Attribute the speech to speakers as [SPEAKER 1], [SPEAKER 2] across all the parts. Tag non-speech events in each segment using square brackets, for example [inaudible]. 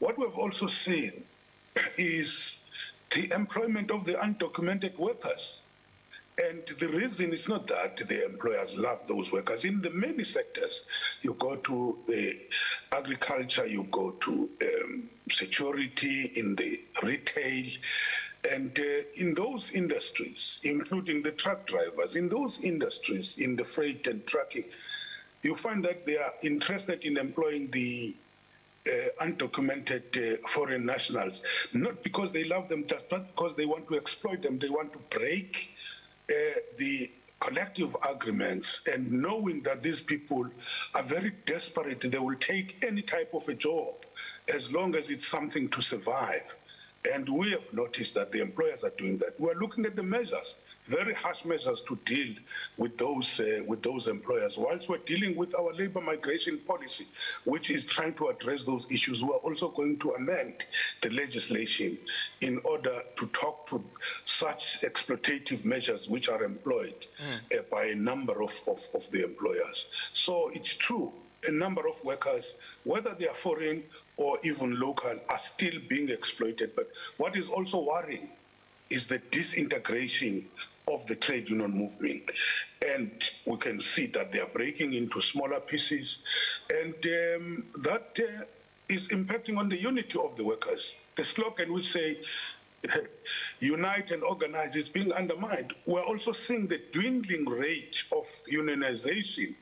[SPEAKER 1] What we've also seen is the employment of the undocumented workers. And the reason is not that the employers love those workers. In the many sectors, you go to the agriculture, you go to um, security, in the retail, and uh, in those industries, including the truck drivers, in those industries, in the freight and trucking, you find that they are interested in employing the uh, undocumented uh, foreign nationals, not because they love them, just not because they want to exploit them. They want to break uh, the collective agreements and knowing that these people are very desperate, they will take any type of a job as long as it's something to survive. And we have noticed that the employers are doing that. We're looking at the measures, very harsh measures to deal with those uh, with those employers. Whilst we're dealing with our labor migration policy, which is trying to address those issues, we're also going to amend the legislation in order to talk to such exploitative measures which are employed mm. uh, by a number of, of, of the employers. So it's true a number of workers, whether they are foreign or even local, are still being exploited. But what is also worrying is the disintegration of the trade union movement. And we can see that they are breaking into smaller pieces, and um, that uh, is impacting on the unity of the workers. The slogan would say, [laughs] unite and organize is being undermined. We're also seeing the dwindling rate of unionization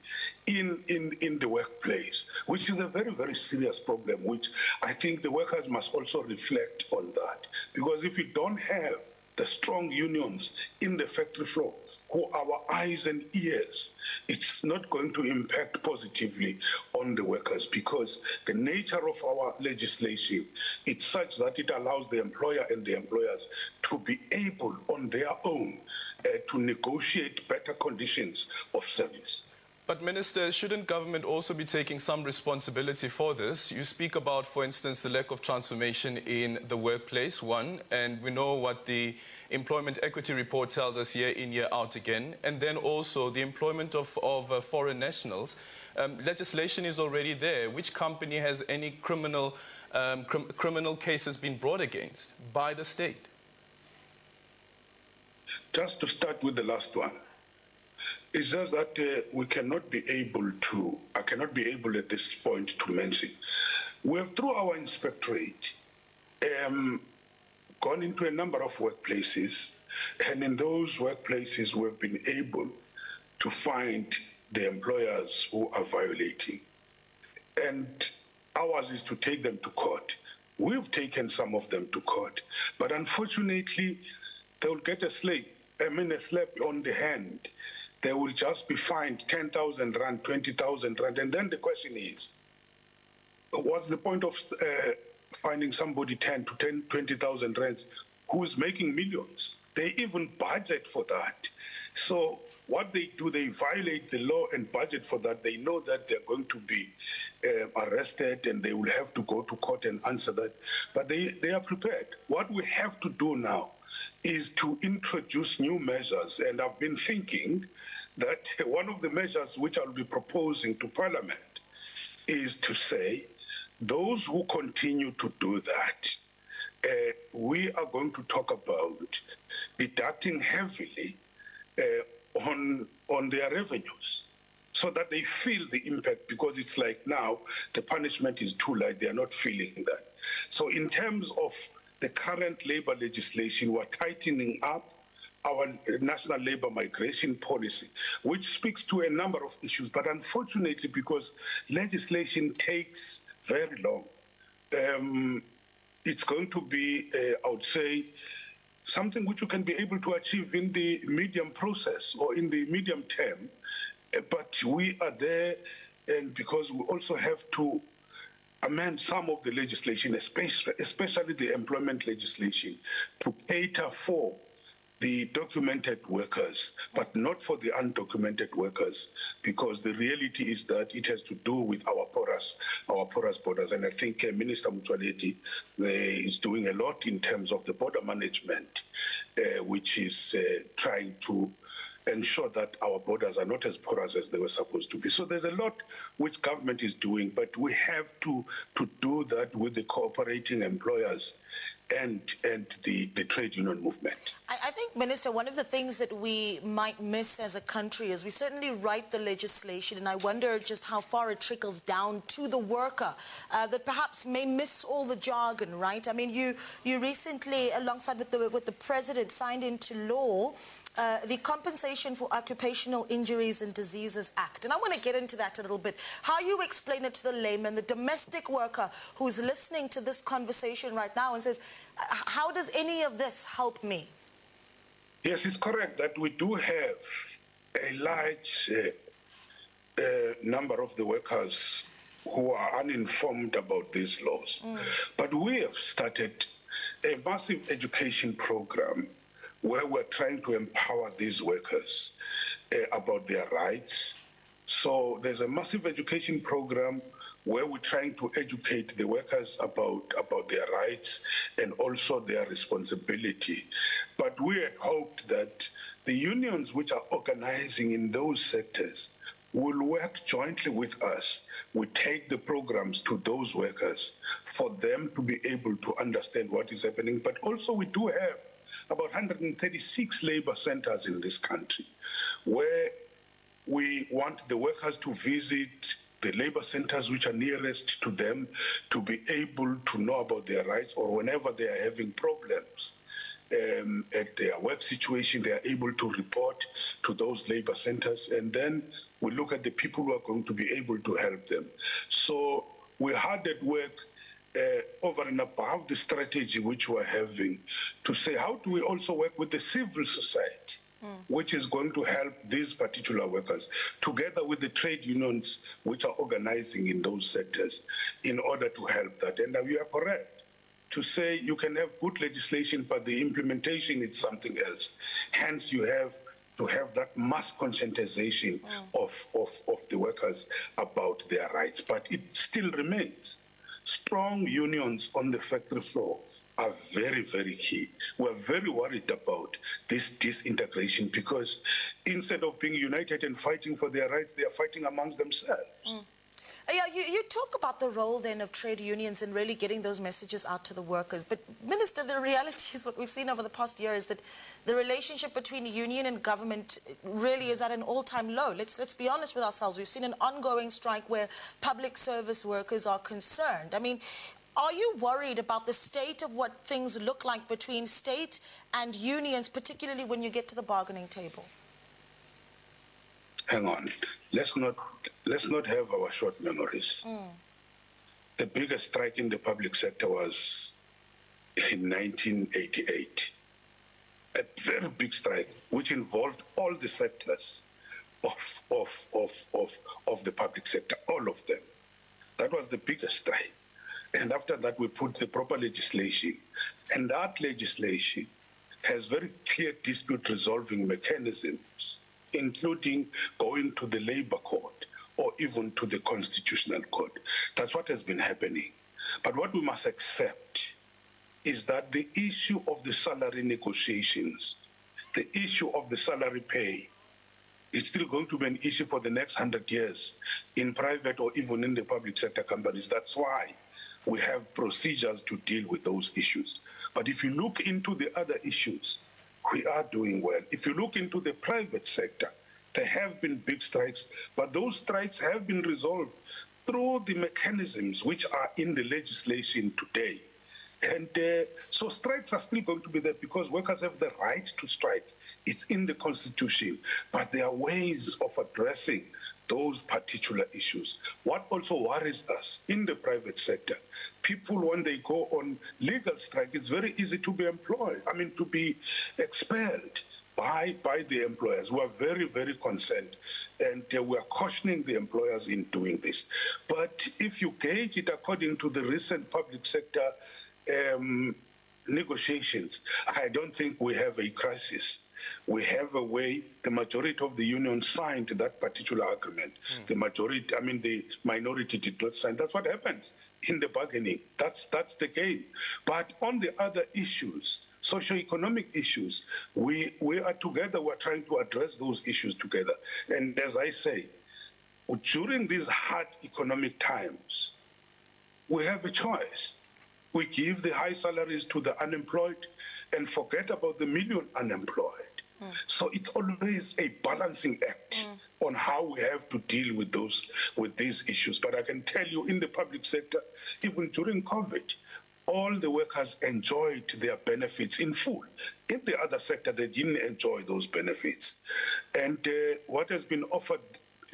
[SPEAKER 1] in, in, in the workplace, which is a very, very serious problem, which I think the workers must also reflect on that. Because if you don't have the strong unions in the factory floor, who our eyes and ears, it's not going to impact positively on the workers because the nature of our legislation it's such that it allows the employer and the employers to be able on their own uh, to negotiate better conditions of service.
[SPEAKER 2] But Minister, shouldn't government also be taking some responsibility for this? You speak about, for instance, the lack of transformation in the workplace, one, and we know what the employment equity report tells us year in, year out again, and then also the employment of, of uh, foreign nationals. Um, legislation is already there. Which company has any criminal, um, cr criminal cases been brought against by the state?
[SPEAKER 1] Just to start with the last one. It's just that uh, we cannot be able to, I cannot be able at this point to mention. We have, through our inspectorate, um, gone into a number of workplaces, and in those workplaces, we've been able to find the employers who are violating. And ours is to take them to court. We've taken some of them to court, but unfortunately, they'll get a slap, I mean, a slap on the hand they will just be fined 10,000 rand, 20,000 rand. And then the question is, what's the point of uh, finding somebody 10 to 10, 20,000 rands who is making millions? They even budget for that. So what they do, they violate the law and budget for that. They know that they're going to be uh, arrested and they will have to go to court and answer that. But they, they are prepared. What we have to do now is to introduce new measures. And I've been thinking that one of the measures which I'll be proposing to Parliament is to say those who continue to do that, uh, we are going to talk about deducting heavily uh, on, on their revenues so that they feel the impact because it's like now the punishment is too light, they are not feeling that. So in terms of the current labor legislation, we're tightening up our national labor migration policy, which speaks to a number of issues. But unfortunately, because legislation takes very long, um, it's going to be, uh, I would say, something which you can be able to achieve in the medium process or in the medium term. But we are there, and because we also have to amend some of the legislation, especially, the employment legislation, to cater for the documented workers, but not for the undocumented workers, because the reality is that it has to do with our porous, our porous borders. And I think uh, Minister Motsoaledi uh, is doing a lot in terms of the border management, uh, which is uh, trying to ensure that our borders are not as porous as they were supposed to be. So there's a lot which government is doing, but we have to, to do that with the cooperating employers and and the, the trade union movement.
[SPEAKER 3] I, I, think, Minister, one of the things that we might miss as a country is we certainly write the legislation, and I wonder just how far it trickles down to the worker uh, that perhaps may miss all the jargon, right? I mean, you you recently, alongside with the with the president, signed into law uh, the Compensation for Occupational Injuries and Diseases Act. And I want to get into that a little bit. How you explain it to the layman, the domestic worker who's listening to this conversation right now says, how does any of this help me?
[SPEAKER 1] Yes, it's correct that we do have a large uh, uh, number of the workers who are uninformed about these laws. Mm. But we have started a massive education program where we're trying to empower these workers uh, about their rights. So there's a massive education program where we're trying to educate the workers about, about their rights and also their responsibility. But we had hoped that the unions which are organizing in those sectors will work jointly with us. We take the programs to those workers for them to be able to understand what is happening. But also we do have about 136 labor centers in this country where we want the workers to visit the labor centers which are nearest to them to be able to know about their rights or whenever they are having problems um, at their work situation, they are able to report to those labor centers. And then we look at the people who are going to be able to help them. So we're hard at work uh, over and above the strategy which we're having to say, how do we also work with the civil society? Mm. which is going to help these particular workers, together with the trade unions which are organizing in those sectors in order to help that. And you are correct to say you can have good legislation, but the implementation is something else. Hence, you have to have that mass conscientization mm. of, of, of the workers about their rights. But it still remains strong unions on the factory floor are very, very key. We're very worried about this disintegration because instead of being united and fighting for their rights, they are fighting amongst themselves. Mm.
[SPEAKER 3] Yeah, you, you talk about the role then of trade unions in really getting those messages out to the workers. But, Minister, the reality is what we've seen over the past year is that the relationship between union and government really is at an all-time low. Let's, let's be honest with ourselves. We've seen an ongoing strike where public service workers are concerned. I mean, are you worried about the state of what things look like between state and unions, particularly when you get to the bargaining table?
[SPEAKER 1] Hang on. Let's not, let's not have our short memories. Mm. The biggest strike in the public sector was in 1988. A very big strike, which involved all the sectors of, of, of, of, of the public sector, all of them. That was the biggest strike. And after that, we put the proper legislation. And that legislation has very clear dispute resolving mechanisms, including going to the labor court or even to the constitutional court. That's what has been happening. But what we must accept is that the issue of the salary negotiations, the issue of the salary pay, is still going to be an issue for the next 100 years in private or even in the public sector companies. That's why we have procedures to deal with those issues. But if you look into the other issues, we are doing well. If you look into the private sector, there have been big strikes, but those strikes have been resolved through the mechanisms which are in the legislation today. And uh, so strikes are still going to be there because workers have the right to strike. It's in the Constitution. But there are ways of addressing those particular issues. What also worries us in the private sector, people, when they go on legal strike, it's very easy to be employed, I mean, to be expelled by, by the employers. We're very, very concerned. And uh, we're cautioning the employers in doing this. But if you gauge it according to the recent public sector um, negotiations, I don't think we have a crisis we have a way, the majority of the union signed that particular agreement. Mm. The majority, I mean, the minority did not sign. That's what happens in the bargaining. That's that's the game. But on the other issues, socio-economic issues, we we are together. We're trying to address those issues together. And as I say, during these hard economic times, we have a choice. We give the high salaries to the unemployed and forget about the million unemployed. Mm. So it's always a balancing act. Mm on how we have to deal with those with these issues. But I can tell you, in the public sector, even during COVID, all the workers enjoyed their benefits in full. In the other sector, they didn't enjoy those benefits. And uh, what has been offered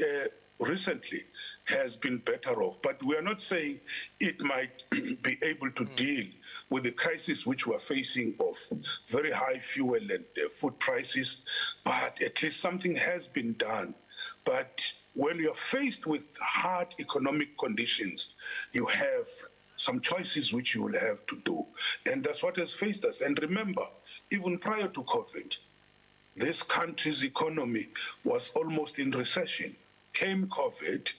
[SPEAKER 1] uh, recently has been better off. But we are not saying it might [clears throat] be able to mm. deal with the crisis which we're facing of very high fuel and uh, food prices, but at least something has been done but when you're faced with hard economic conditions, you have some choices which you will have to do. And that's what has faced us. And remember, even prior to COVID, this country's economy was almost in recession. Came COVID,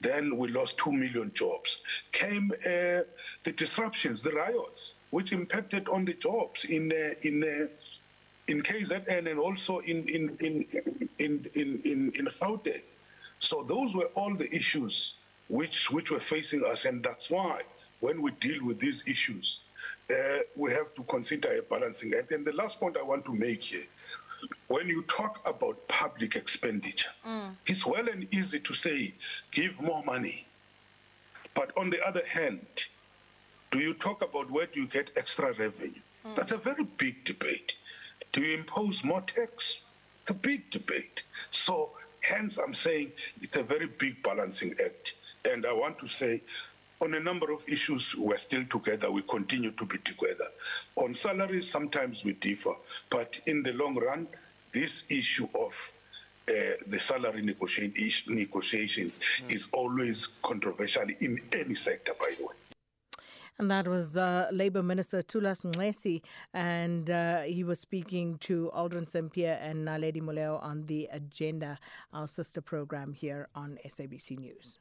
[SPEAKER 1] then we lost 2 million jobs. Came uh, the disruptions, the riots, which impacted on the jobs in, uh, in uh, in KZN and also in in in in in in, in Gauteng. So those were all the issues which which were facing us, and that's why when we deal with these issues, uh, we have to consider a balancing act. And the last point I want to make here. When you talk about public expenditure, mm. it's well and easy to say, give more money. But on the other hand, do you talk about where do you get extra revenue? Mm. That's a very big debate. Do you impose more tax? It's a big debate. So, hence, I'm saying it's a very big balancing act. And I want to say, on a number of issues, we're still together. We continue to be together. On salaries, sometimes we differ. But in the long run, this issue of uh, the salary negotiations mm. is always controversial in any sector, by the way.
[SPEAKER 4] And that was uh, Labour Minister Thulas Nxesi, and uh, he was speaking to Aldrin Sampear and Naledi Moleo on the agenda, our sister program here on SABC News.